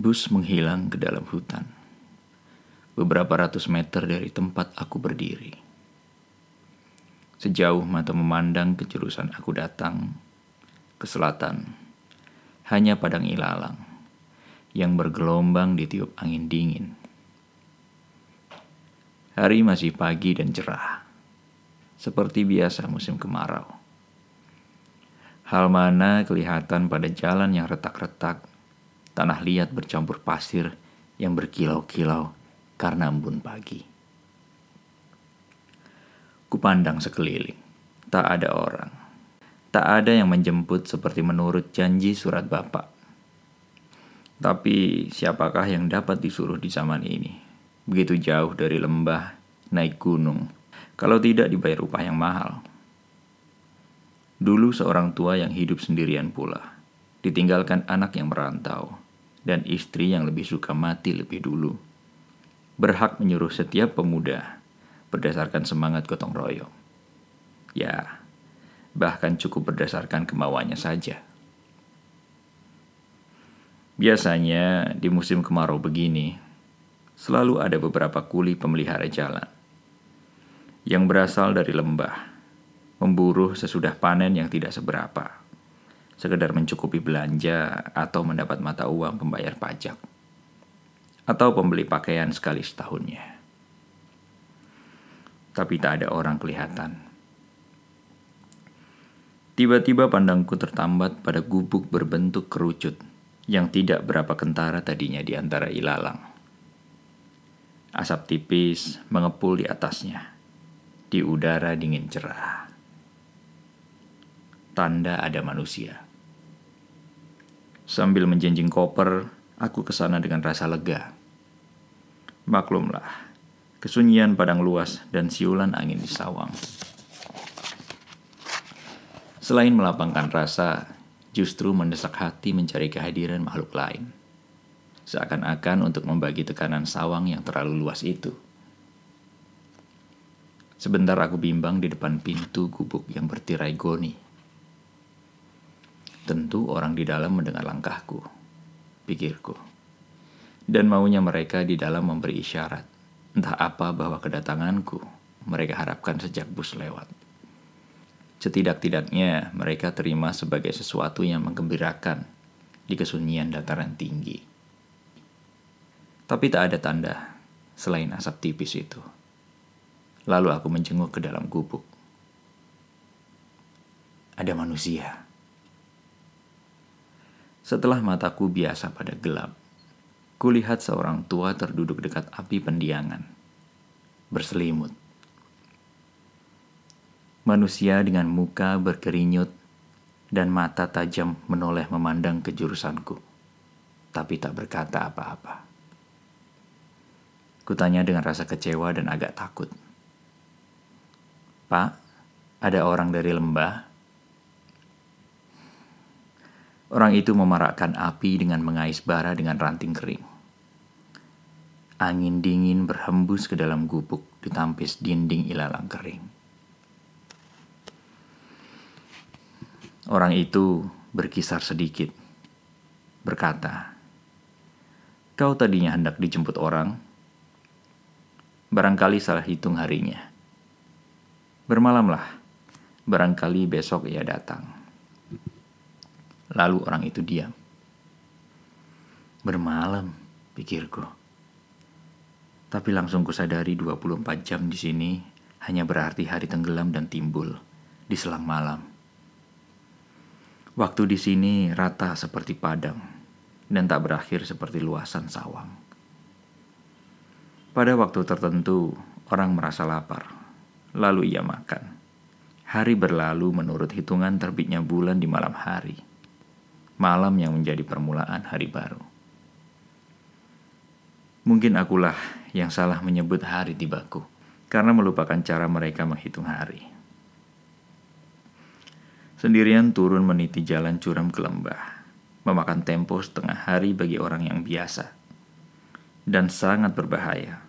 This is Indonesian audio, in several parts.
Bus menghilang ke dalam hutan. Beberapa ratus meter dari tempat aku berdiri. Sejauh mata memandang ke jurusan aku datang, ke selatan, hanya padang ilalang yang bergelombang di tiup angin dingin. Hari masih pagi dan cerah, seperti biasa musim kemarau. Hal mana kelihatan pada jalan yang retak-retak tanah liat bercampur pasir yang berkilau-kilau karena embun pagi. Kupandang sekeliling, tak ada orang. Tak ada yang menjemput seperti menurut janji surat bapak. Tapi siapakah yang dapat disuruh di zaman ini? Begitu jauh dari lembah, naik gunung, kalau tidak dibayar upah yang mahal. Dulu seorang tua yang hidup sendirian pula, ditinggalkan anak yang merantau, dan istri yang lebih suka mati lebih dulu. Berhak menyuruh setiap pemuda berdasarkan semangat gotong royong. Ya, bahkan cukup berdasarkan kemauannya saja. Biasanya di musim kemarau begini, selalu ada beberapa kuli pemelihara jalan yang berasal dari lembah, memburu sesudah panen yang tidak seberapa sekedar mencukupi belanja atau mendapat mata uang pembayar pajak, atau pembeli pakaian sekali setahunnya. Tapi tak ada orang kelihatan. Tiba-tiba pandangku tertambat pada gubuk berbentuk kerucut yang tidak berapa kentara tadinya di antara ilalang. Asap tipis mengepul di atasnya, di udara dingin cerah. Tanda ada manusia. Sambil menjenjing koper, aku ke sana dengan rasa lega. Maklumlah, kesunyian padang luas dan siulan angin di sawang. Selain melapangkan rasa, justru mendesak hati mencari kehadiran makhluk lain. Seakan-akan untuk membagi tekanan sawang yang terlalu luas itu. Sebentar aku bimbang di depan pintu gubuk yang bertirai goni Tentu orang di dalam mendengar langkahku, pikirku. Dan maunya mereka di dalam memberi isyarat, entah apa bahwa kedatanganku mereka harapkan sejak bus lewat. Setidak-tidaknya mereka terima sebagai sesuatu yang menggembirakan di kesunyian dataran tinggi. Tapi tak ada tanda selain asap tipis itu. Lalu aku menjenguk ke dalam gubuk. Ada manusia. Setelah mataku biasa pada gelap, kulihat seorang tua terduduk dekat api pendiangan, berselimut. Manusia dengan muka berkerinyut dan mata tajam menoleh memandang ke jurusanku, tapi tak berkata apa-apa. Kutanya dengan rasa kecewa dan agak takut. Pak, ada orang dari lembah Orang itu memarakkan api dengan mengais bara dengan ranting kering. Angin dingin berhembus ke dalam gubuk ditampis dinding ilalang kering. Orang itu berkisar sedikit, berkata, Kau tadinya hendak dijemput orang, barangkali salah hitung harinya. Bermalamlah, barangkali besok ia datang. Lalu orang itu diam. Bermalam, pikirku. Tapi langsung kusadari 24 jam di sini hanya berarti hari tenggelam dan timbul di selang malam. Waktu di sini rata seperti padang dan tak berakhir seperti luasan sawang. Pada waktu tertentu, orang merasa lapar, lalu ia makan. Hari berlalu menurut hitungan terbitnya bulan di malam hari malam yang menjadi permulaan hari baru. Mungkin akulah yang salah menyebut hari tibaku karena melupakan cara mereka menghitung hari. Sendirian turun meniti jalan curam ke lembah, memakan tempo setengah hari bagi orang yang biasa, dan sangat berbahaya.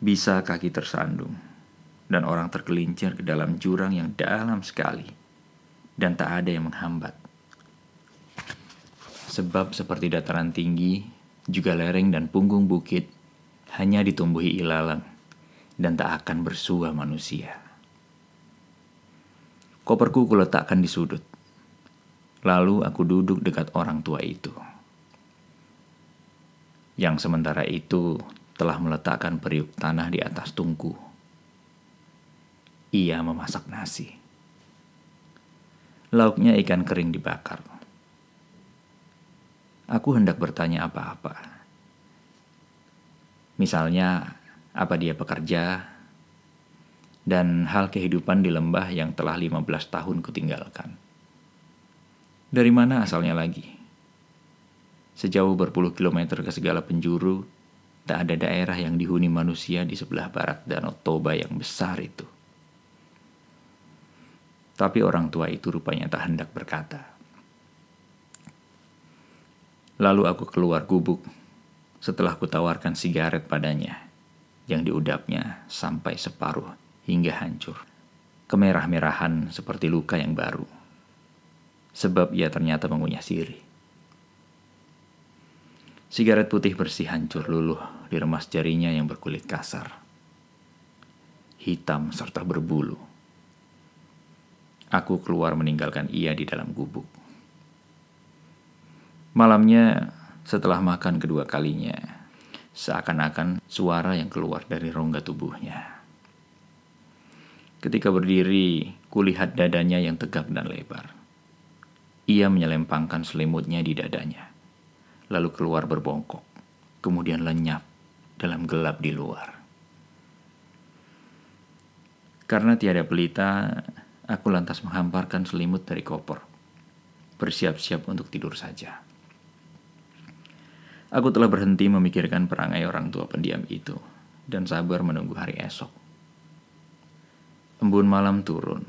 Bisa kaki tersandung, dan orang tergelincir ke dalam jurang yang dalam sekali, dan tak ada yang menghambat. Sebab seperti dataran tinggi, juga lereng dan punggung bukit hanya ditumbuhi ilalang dan tak akan bersua manusia. Koperku kuletakkan di sudut. Lalu aku duduk dekat orang tua itu. Yang sementara itu telah meletakkan periuk tanah di atas tungku. Ia memasak nasi. Lauknya ikan kering dibakar. Aku hendak bertanya apa-apa. Misalnya, apa dia pekerja, dan hal kehidupan di lembah yang telah 15 tahun kutinggalkan. Dari mana asalnya lagi? Sejauh berpuluh kilometer ke segala penjuru, tak ada daerah yang dihuni manusia di sebelah barat Danau Toba yang besar itu. Tapi orang tua itu rupanya tak hendak berkata. Lalu aku keluar gubuk setelah kutawarkan sigaret padanya yang diudapnya sampai separuh hingga hancur. Kemerah-merahan seperti luka yang baru. Sebab ia ternyata mengunyah siri. Sigaret putih bersih hancur luluh di remas jarinya yang berkulit kasar. Hitam serta berbulu Aku keluar meninggalkan ia di dalam gubuk. Malamnya, setelah makan kedua kalinya, seakan-akan suara yang keluar dari rongga tubuhnya. Ketika berdiri, kulihat dadanya yang tegap dan lebar. Ia menyelempangkan selimutnya di dadanya, lalu keluar berbongkok, kemudian lenyap dalam gelap di luar. Karena tiada pelita, Aku lantas menghamparkan selimut dari koper. Bersiap-siap untuk tidur saja. Aku telah berhenti memikirkan perangai orang tua pendiam itu dan sabar menunggu hari esok. Embun malam turun,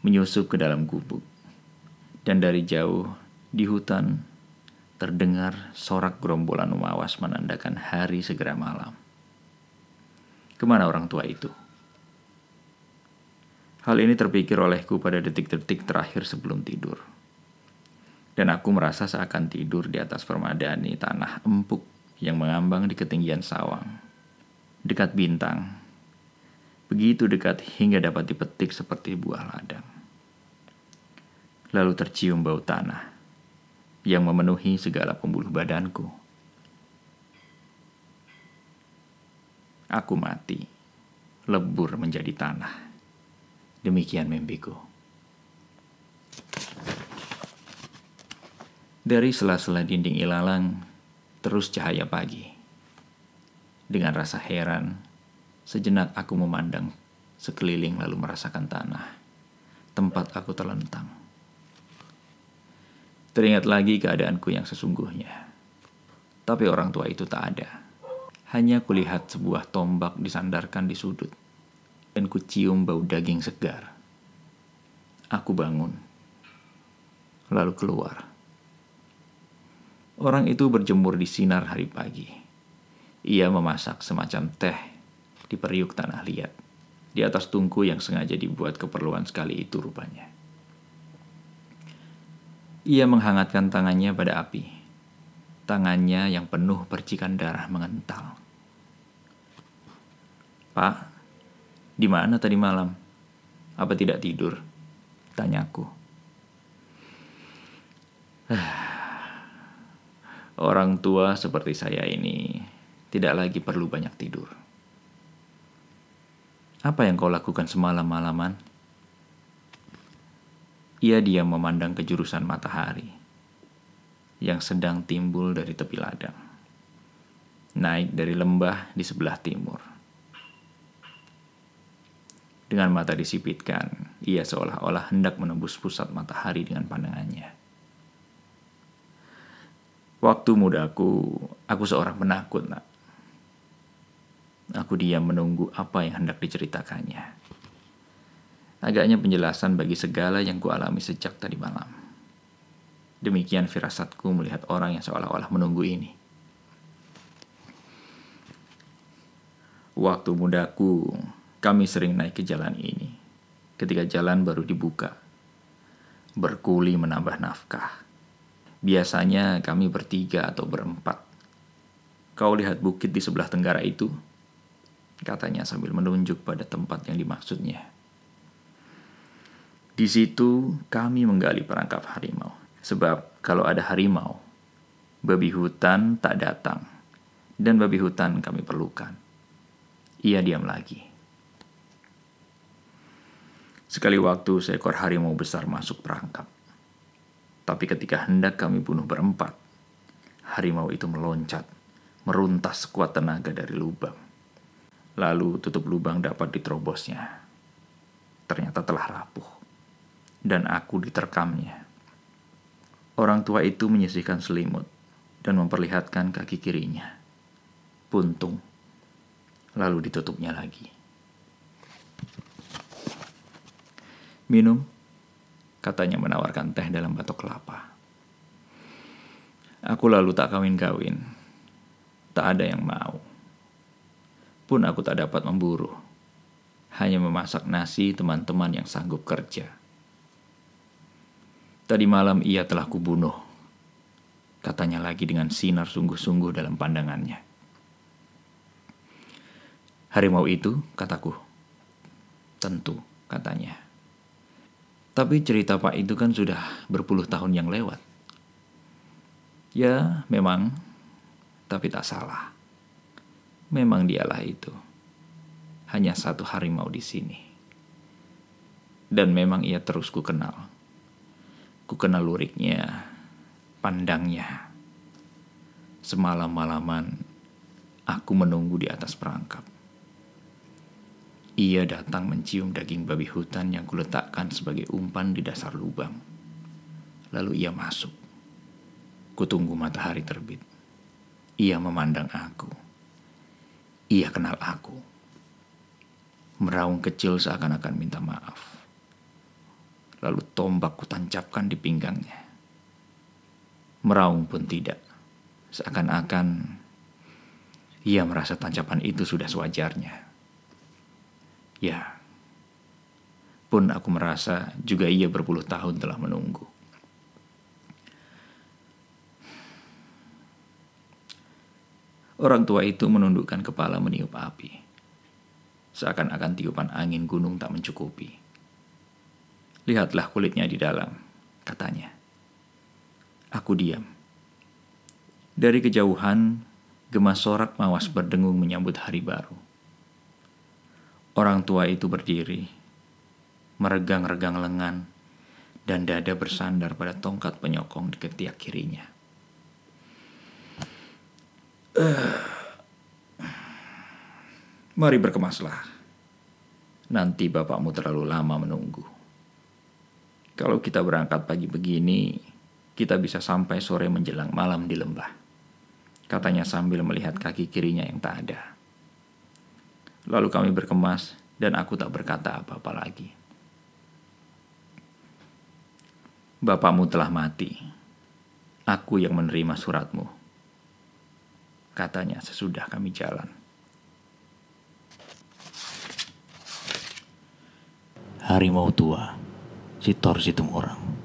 menyusup ke dalam gubuk. Dan dari jauh, di hutan, terdengar sorak gerombolan umawas menandakan hari segera malam. Ke mana orang tua itu? Hal ini terpikir olehku pada detik-detik terakhir sebelum tidur. Dan aku merasa seakan tidur di atas permadani tanah empuk yang mengambang di ketinggian sawang. Dekat bintang. Begitu dekat hingga dapat dipetik seperti buah ladang. Lalu tercium bau tanah yang memenuhi segala pembuluh badanku. Aku mati, lebur menjadi tanah. Demikian mimpiku. Dari sela-sela dinding ilalang, terus cahaya pagi. Dengan rasa heran, sejenak aku memandang sekeliling lalu merasakan tanah, tempat aku terlentang. Teringat lagi keadaanku yang sesungguhnya. Tapi orang tua itu tak ada. Hanya kulihat sebuah tombak disandarkan di sudut dan kucium bau daging segar. Aku bangun, lalu keluar. Orang itu berjemur di sinar hari pagi. Ia memasak semacam teh di periuk tanah liat, di atas tungku yang sengaja dibuat keperluan sekali itu rupanya. Ia menghangatkan tangannya pada api. Tangannya yang penuh percikan darah mengental. Pak, di mana tadi malam? Apa tidak tidur? Tanyaku. Orang tua seperti saya ini tidak lagi perlu banyak tidur. Apa yang kau lakukan semalam malaman? Ia diam memandang ke jurusan matahari yang sedang timbul dari tepi ladang. Naik dari lembah di sebelah timur. Dengan mata disipitkan, ia seolah-olah hendak menembus pusat matahari dengan pandangannya. Waktu mudaku, aku seorang penakut, nak. Aku diam menunggu apa yang hendak diceritakannya. Agaknya penjelasan bagi segala yang kualami sejak tadi malam. Demikian firasatku melihat orang yang seolah-olah menunggu ini. Waktu mudaku, kami sering naik ke jalan ini ketika jalan baru dibuka. Berkuli menambah nafkah. Biasanya kami bertiga atau berempat. Kau lihat bukit di sebelah tenggara itu? Katanya sambil menunjuk pada tempat yang dimaksudnya. Di situ kami menggali perangkap harimau. Sebab kalau ada harimau, babi hutan tak datang. Dan babi hutan kami perlukan. Ia diam lagi. Sekali waktu seekor harimau besar masuk perangkap. Tapi ketika hendak kami bunuh berempat, harimau itu meloncat, meruntas sekuat tenaga dari lubang. Lalu tutup lubang dapat diterobosnya. Ternyata telah rapuh dan aku diterkamnya. Orang tua itu menyisihkan selimut dan memperlihatkan kaki kirinya. Puntung. Lalu ditutupnya lagi. Minum, katanya menawarkan teh dalam batok kelapa. Aku lalu tak kawin-kawin. Tak ada yang mau. Pun aku tak dapat memburu. Hanya memasak nasi teman-teman yang sanggup kerja. Tadi malam ia telah kubunuh. Katanya lagi dengan sinar sungguh-sungguh dalam pandangannya. Harimau itu, kataku. Tentu, katanya. Tapi cerita Pak itu kan sudah berpuluh tahun yang lewat. Ya, memang, tapi tak salah. Memang dialah itu. Hanya satu harimau di sini. Dan memang ia terus ku kenal Ku kenal luriknya, pandangnya. Semalam-malaman, aku menunggu di atas perangkap. Ia datang mencium daging babi hutan yang kuletakkan sebagai umpan di dasar lubang. Lalu ia masuk. Kutunggu matahari terbit. Ia memandang aku. Ia kenal aku. Meraung kecil seakan-akan minta maaf lalu tombak kutancapkan di pinggangnya. Meraung pun tidak, seakan-akan ia merasa tancapan itu sudah sewajarnya. Ya, pun aku merasa juga ia berpuluh tahun telah menunggu. Orang tua itu menundukkan kepala meniup api. Seakan-akan tiupan angin gunung tak mencukupi. Lihatlah kulitnya di dalam, katanya. Aku diam. Dari kejauhan, gemas sorak mawas berdengung menyambut hari baru. Orang tua itu berdiri, meregang-regang lengan, dan dada bersandar pada tongkat penyokong di ketiak kirinya. Uh, mari berkemaslah. Nanti bapakmu terlalu lama menunggu. Kalau kita berangkat pagi begini, kita bisa sampai sore menjelang malam di lembah. Katanya sambil melihat kaki kirinya yang tak ada. Lalu kami berkemas dan aku tak berkata apa-apa lagi. Bapakmu telah mati. Aku yang menerima suratmu. Katanya sesudah kami jalan. Harimau tua si Tor Situmorang.